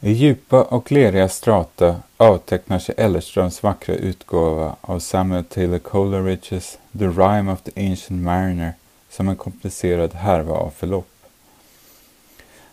I djupa och leriga strata avtecknar sig Ellerströms vackra utgåva av Samuel Taylor Coleridges The Rime of the Ancient Mariner som en komplicerad härva av förlopp.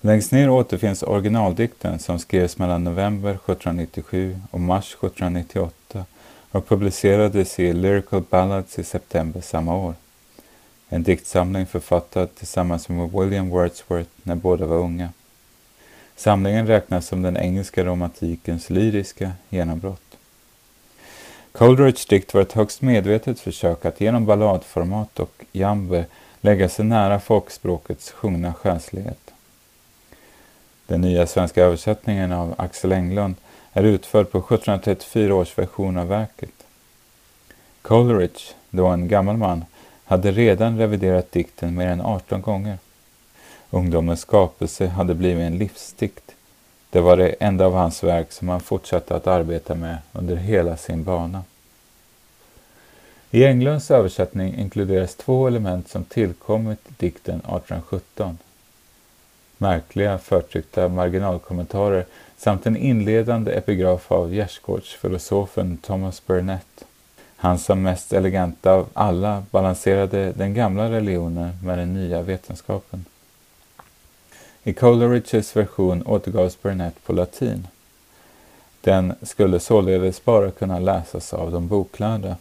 Längst ner återfinns originaldikten som skrevs mellan november 1797 och mars 1798 och publicerades i Lyrical Ballads i september samma år. En diktsamling författad tillsammans med William Wordsworth när båda var unga. Samlingen räknas som den engelska romantikens lyriska genombrott. Coleridge dikt var ett högst medvetet försök att genom balladformat och jambe lägga sig nära folkspråkets sjungna själslighet. Den nya svenska översättningen av Axel Englund är utförd på 1734 års version av verket. Coleridge, då en gammal man, hade redan reviderat dikten mer än 18 gånger. Ungdomens skapelse hade blivit en livsdikt. Det var det enda av hans verk som han fortsatte att arbeta med under hela sin bana. I Englunds översättning inkluderas två element som tillkommit dikten 1817. Märkliga förtryckta marginalkommentarer samt en inledande epigraf av gärdsgårdsfilosofen Thomas Burnett. Han som mest elegant av alla balanserade den gamla religionen med den nya vetenskapen. I Coleridges version återgavs Burnett på latin. Den skulle således bara kunna läsas av de boklärda.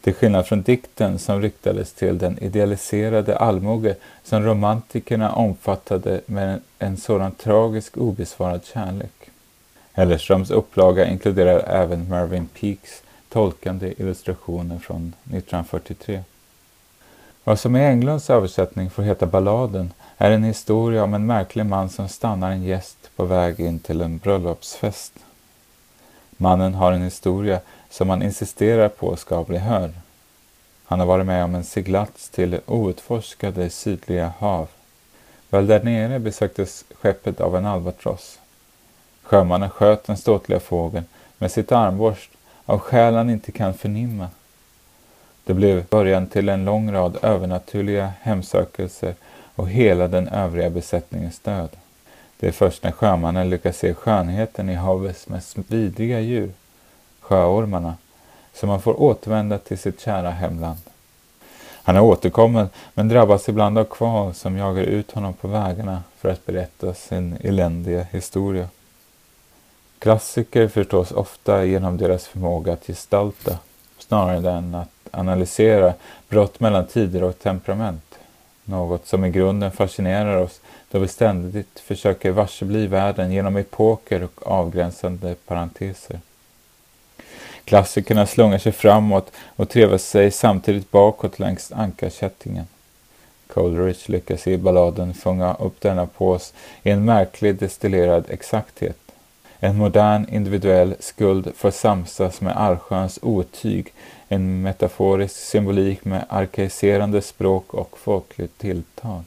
Till skillnad från dikten som riktades till den idealiserade allmoge som romantikerna omfattade med en sådan tragisk obesvarad kärlek. Hellerströms upplaga inkluderar även Mervyn Peaks tolkande illustrationer från 1943. Vad som i Englunds översättning får heta Balladen är en historia om en märklig man som stannar en gäst på väg in till en bröllopsfest. Mannen har en historia som han insisterar på ska bli hörd. Han har varit med om en seglats till outforskade sydliga hav. Väl där nere besöktes skeppet av en albatross. Sjömannen sköt den ståtliga fågeln med sitt armborst av skäl han inte kan förnimma. Det blev början till en lång rad övernaturliga hemsökelser och hela den övriga besättningens död. Det är först när sjömannen lyckas se skönheten i havets mest vidriga djur, sjöormarna, som han får återvända till sitt kära hemland. Han är återkommen men drabbas ibland av kval som jagar ut honom på vägarna för att berätta sin eländiga historia. Klassiker förstås ofta genom deras förmåga att gestalta snarare än att analysera brott mellan tider och temperament. Något som i grunden fascinerar oss då vi ständigt försöker varsebli världen genom epoker och avgränsande parenteser. Klassikerna slungar sig framåt och trevar sig samtidigt bakåt längs ankarkättingen. Coleridge lyckas i balladen fånga upp denna pås i en märklig destillerad exakthet. En modern individuell skuld får samsas med allsköns otyg, en metaforisk symbolik med arkaiserande språk och folkligt tilltal.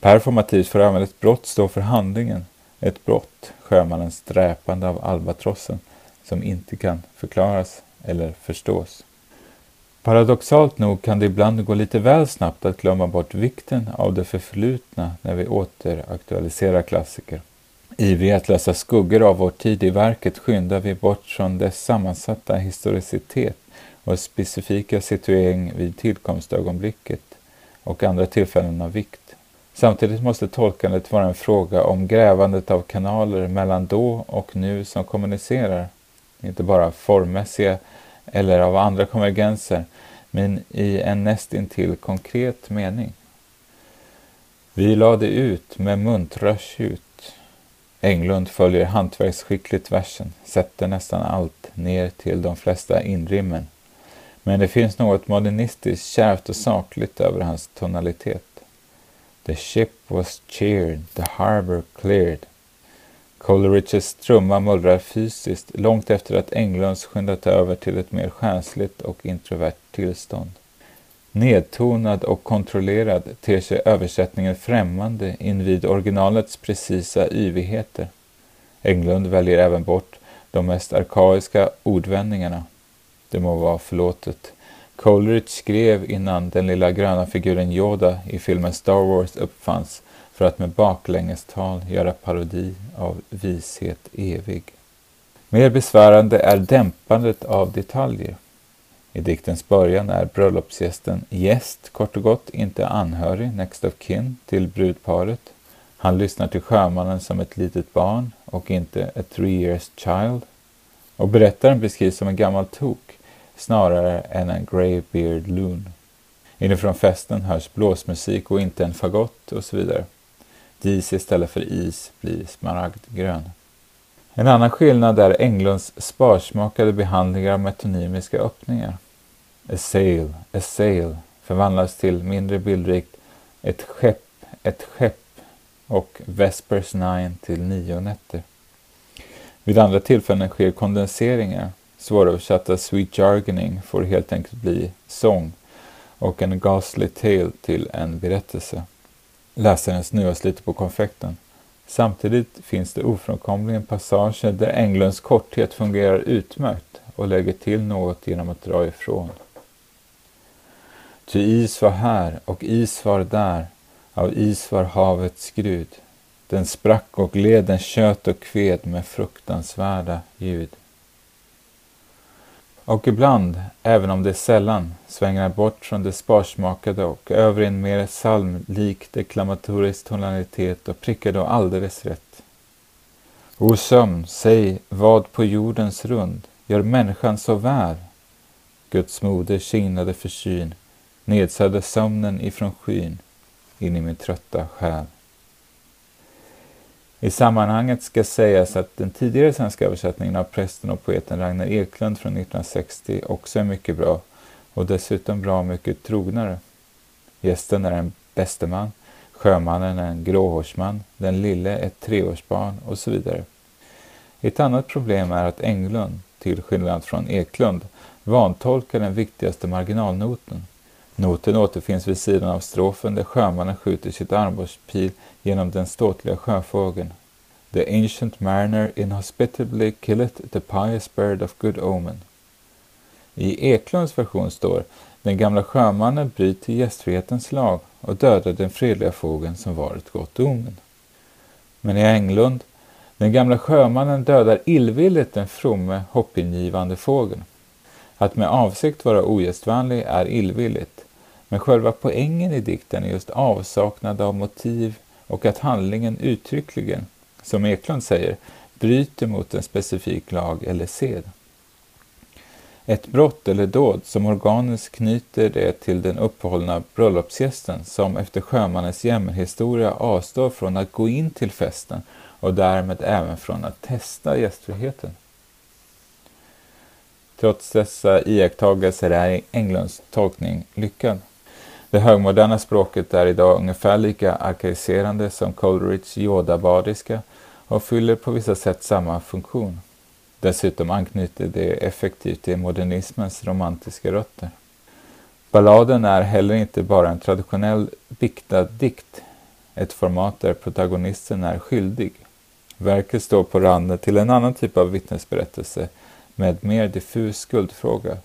Performativt får även ett brott stå för handlingen, ett brott, sjömannens dräpande av albatrossen, som inte kan förklaras eller förstås. Paradoxalt nog kan det ibland gå lite väl snabbt att glömma bort vikten av det förflutna när vi återaktualiserar klassiker. Ivriga att lösa skuggor av vår tid i verket skyndar vi bort från dess sammansatta historicitet och specifika situering vid tillkomstögonblicket och andra tillfällen av vikt. Samtidigt måste tolkandet vara en fråga om grävandet av kanaler mellan då och nu som kommunicerar, inte bara formmässiga eller av andra konvergenser, men i en nästintill konkret mening. Vi lade ut med muntra tjut Englund följer hantverksskickligt versen, sätter nästan allt ner till de flesta inrimmen. Men det finns något modernistiskt kärvt och sakligt över hans tonalitet. The ship was cheered, the harbour cleared. Coleridges trumma mullrar fysiskt långt efter att Englunds skyndat över till ett mer själsligt och introvert tillstånd. Nedtonad och kontrollerad ter sig översättningen främmande invid originalets precisa yvigheter. Englund väljer även bort de mest arkaiska ordvändningarna. Det må vara förlåtet. Coleridge skrev innan den lilla gröna figuren Yoda i filmen Star Wars uppfanns för att med baklängestal göra parodi av vishet evig. Mer besvärande är dämpandet av detaljer. I diktens början är bröllopsgästen gäst, kort och gott, inte anhörig, next of kin, till brudparet. Han lyssnar till sjömannen som ett litet barn och inte a three years child. Och berättaren beskrivs som en gammal tok snarare än en greybeard loon. Inifrån festen hörs blåsmusik och inte en fagott och så vidare. Dis istället för is blir smaragdgrön. En annan skillnad är Englunds sparsmakade behandlingar av metonymiska öppningar. A sail, a sail förvandlas till mindre bildrikt ett skepp, ett skepp och Vespers nine till nio nätter. Vid andra tillfällen sker kondenseringar. Svåröversatta sweet jargoning får helt enkelt bli sång och en ghastly tale till en berättelse. Läsaren snuvas lite på konfekten. Samtidigt finns det ofrånkomligen passager där Englunds korthet fungerar utmärkt och lägger till något genom att dra ifrån. Ty is var här och is var där, av is var havets skrud. Den sprack och gled, den kött och kved med fruktansvärda ljud. Och ibland, även om det är sällan, svänger han bort från det sparsmakade och över i en mer psalmlik deklamatorisk tonalitet och prickar då alldeles rätt. O sömn, säg vad på jordens rund gör människan så väl? Guds moder signade för nedsövde sömnen ifrån skyn in i min trötta själ. I sammanhanget ska sägas att den tidigare svenska översättningen av prästen och poeten Ragnar Eklund från 1960 också är mycket bra och dessutom bra mycket trognare. Gästen är en bästeman, sjömannen är en gråhårsman, den lille ett treårsbarn och så vidare. Ett annat problem är att Englund, till skillnad från Eklund, vantolkar den viktigaste marginalnoten. Noten återfinns vid sidan av strofen där sjömannen skjuter sitt armborstpil genom den ståtliga sjöfågeln. The ancient mariner inhospitably killeth the pious bird of good omen. I Eklunds version står den gamla sjömannen bryter gästfrihetens lag och dödar den fredliga fågeln som var ett gott omen. Men i Englund, den gamla sjömannen dödar illvilligt den fromme, hoppingivande fågeln. Att med avsikt vara ogästvänlig är illvilligt, men själva poängen i dikten är just avsaknad av motiv och att handlingen uttryckligen, som Eklund säger, bryter mot en specifik lag eller sed. Ett brott eller dåd som organiskt knyter det till den uppehållna bröllopsgästen som efter sjömannens jämmerhistoria avstår från att gå in till festen och därmed även från att testa gästfriheten. Trots dessa iakttagelser är Englunds tolkning lyckad. Det högmoderna språket är idag ungefär lika arkaiserande som Coleridge Yoda-badiska och fyller på vissa sätt samma funktion. Dessutom anknyter det effektivt till modernismens romantiska rötter. Balladen är heller inte bara en traditionell diktad dikt, ett format där protagonisten är skyldig. Verket står på randen till en annan typ av vittnesberättelse med mer diffus skuldfråga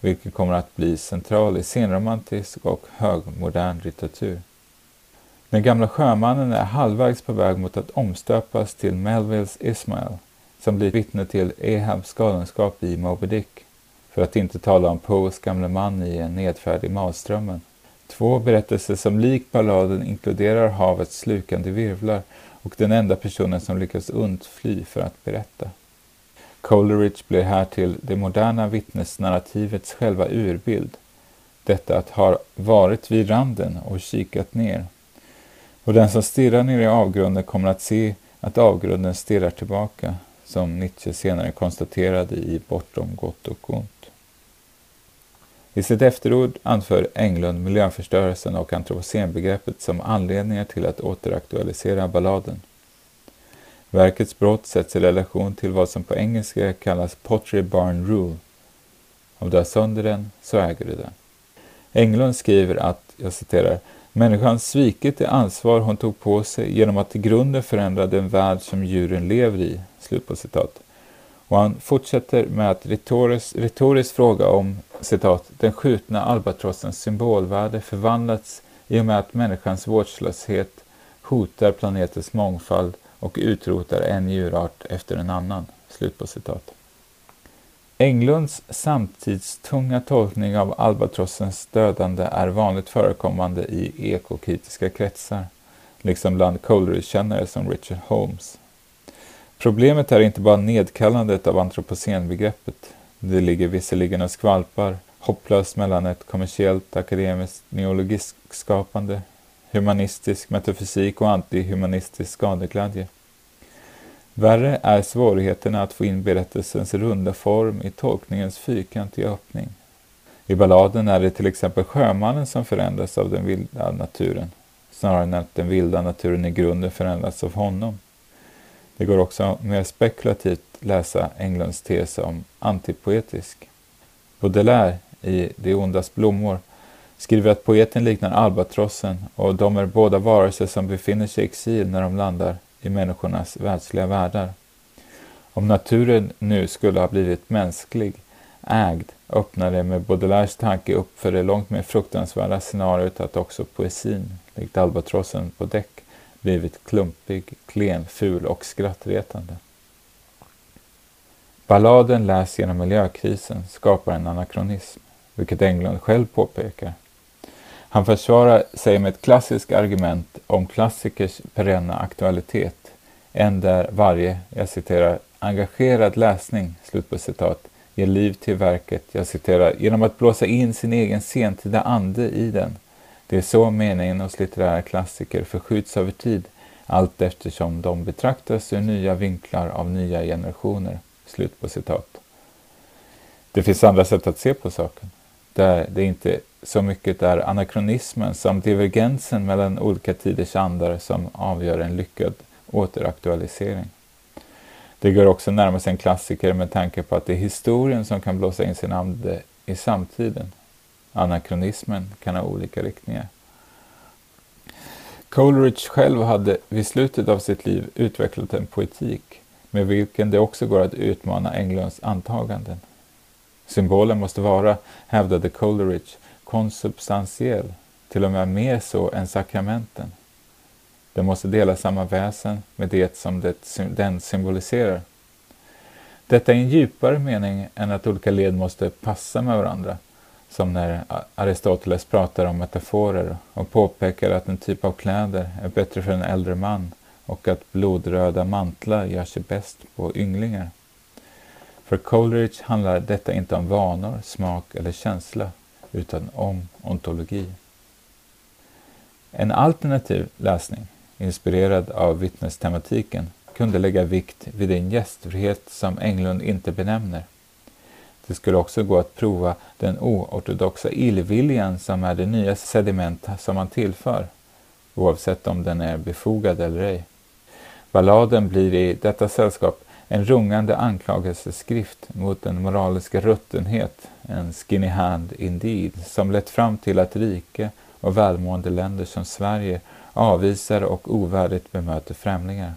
vilket kommer att bli central i senromantisk och högmodern litteratur. Den gamla sjömannen är halvvägs på väg mot att omstöpas till Melvilles Ismael, som blir vittne till Ehabs galenskap i Moby Dick, för att inte tala om Poes gamle man i En nedfärd i Malströmmen. Två berättelser som lik balladen inkluderar havets slukande virvlar och den enda personen som lyckas undfly för att berätta. Coleridge blir här till det moderna vittnesnarrativets själva urbild. Detta att ha varit vid randen och kikat ner. Och den som stirrar ner i avgrunden kommer att se att avgrunden stirrar tillbaka, som Nietzsche senare konstaterade i Bortom gott och ont. I sitt efterord anför Englund miljöförstörelsen och antropocenbegreppet som anledningar till att återaktualisera balladen. Verkets brott sätts i relation till vad som på engelska kallas Pottery Barn Rule. Om du har sönder den, så äger du den. Englund skriver att, jag citerar, Människan svikit det ansvar hon tog på sig genom att i grunden förändra den värld som djuren lever i. Slut på citat. Och han fortsätter med att retoriskt, retoriskt fråga om citat, den skjutna albatrossens symbolvärde förvandlats i och med att människans vårdslöshet hotar planetens mångfald och utrotar en djurart efter en annan. Slut på citat. Englunds samtidstunga tolkning av albatrossens dödande är vanligt förekommande i ekokritiska kretsar, liksom bland Coleridge-kännare som Richard Holmes. Problemet är inte bara nedkallandet av antropocenbegreppet. Det ligger visserligen och skvalpar hopplöst mellan ett kommersiellt akademiskt neologiskskapande, humanistisk metafysik och antihumanistisk skadeglädje. Värre är svårigheterna att få in berättelsens runda form i tolkningens fyrkantiga öppning. I balladen är det till exempel sjömannen som förändras av den vilda naturen, snarare än att den vilda naturen i grunden förändras av honom. Det går också mer spekulativt läsa Englunds tes om antipoetisk. Baudelaire i De ondas blommor skriver att poeten liknar albatrossen och de är båda varelser som befinner sig i exil när de landar i människornas världsliga världar. Om naturen nu skulle ha blivit mänsklig, ägd, öppnar det med Baudelaires tanke upp för det långt mer fruktansvärda scenariot att också poesin, likt albatrossen på däck, blivit klumpig, klen, ful och skrattretande. Balladen läs genom miljökrisen skapar en anakronism, vilket Englund själv påpekar. Han försvarar sig med ett klassiskt argument om klassikers perenna aktualitet, en där varje, jag citerar, engagerad läsning, slut på citat, ger liv till verket, jag citerar, genom att blåsa in sin egen sentida ande i den. Det är så meningen hos litterära klassiker förskjuts över tid, allt eftersom de betraktas ur nya vinklar av nya generationer. Slut på citat. Det finns andra sätt att se på saken, där det inte så mycket är anakronismen som divergensen mellan olika tiders andar som avgör en lyckad återaktualisering. Det går också närmast en klassiker med tanke på att det är historien som kan blåsa in sin ande i samtiden. Anakronismen kan ha olika riktningar. Coleridge själv hade vid slutet av sitt liv utvecklat en poetik med vilken det också går att utmana Englunds antaganden. Symbolen måste vara, hävdade Coleridge, konsubstantiell, till och med mer så än sakramenten. Den måste dela samma väsen med det som det, den symboliserar. Detta är en djupare mening än att olika led måste passa med varandra, som när Aristoteles pratar om metaforer och påpekar att en typ av kläder är bättre för en äldre man och att blodröda mantlar gör sig bäst på ynglingar. För Coleridge handlar detta inte om vanor, smak eller känsla, utan om ontologi. En alternativ läsning, inspirerad av vittnestematiken, kunde lägga vikt vid den gästfrihet som Englund inte benämner. Det skulle också gå att prova den oortodoxa illviljan som är det nya sediment som man tillför, oavsett om den är befogad eller ej. Balladen blir i detta sällskap en rungande anklagelseskrift mot den moraliska ruttenhet, en skinny hand indeed, som lett fram till att rike och välmående länder som Sverige avvisar och ovärdigt bemöter främlingar.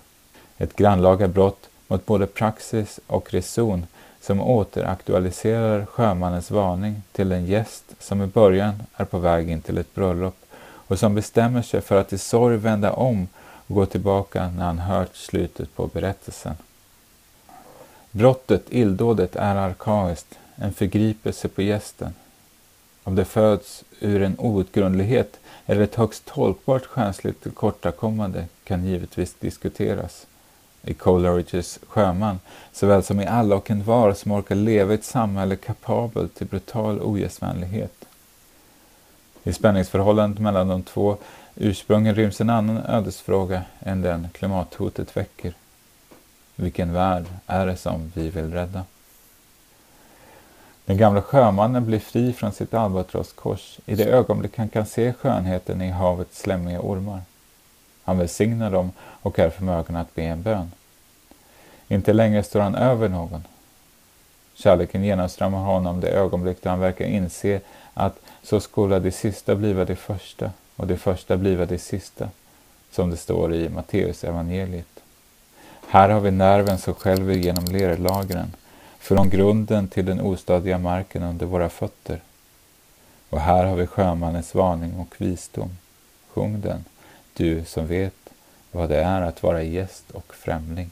Ett grannlaga brott mot både praxis och reson som återaktualiserar sjömannens varning till en gäst som i början är på väg in till ett bröllop och som bestämmer sig för att i sorg vända om och gå tillbaka när han hört slutet på berättelsen. Brottet, illdådet, är arkaiskt, en förgripelse på gästen. Om det föds ur en outgrundlighet eller ett högst tolkbart själsligt tillkortakommande kan givetvis diskuteras. I Coleridges Sjöman, såväl som i alla och en var som orkar leva i ett samhälle kapabelt till brutal ogästvänlighet. I spänningsförhållandet mellan de två ursprungen ryms en annan ödesfråga än den klimathotet väcker. Vilken värld är det som vi vill rädda? Den gamla sjömannen blir fri från sitt albatrosskors i det ögonblick han kan se skönheten i havets slemmiga ormar. Han välsignar dem och är förmögen att be en bön. Inte längre står han över någon. Kärleken genomströmmar honom det ögonblick då han verkar inse att så skola det sista bliva det första och det första bliva det sista, som det står i Matteus evangeliet. Här har vi nerven som skälver genom lerlagren, från grunden till den ostadiga marken under våra fötter. Och här har vi sjömannens varning och visdom. Sjung den, du som vet vad det är att vara gäst och främling.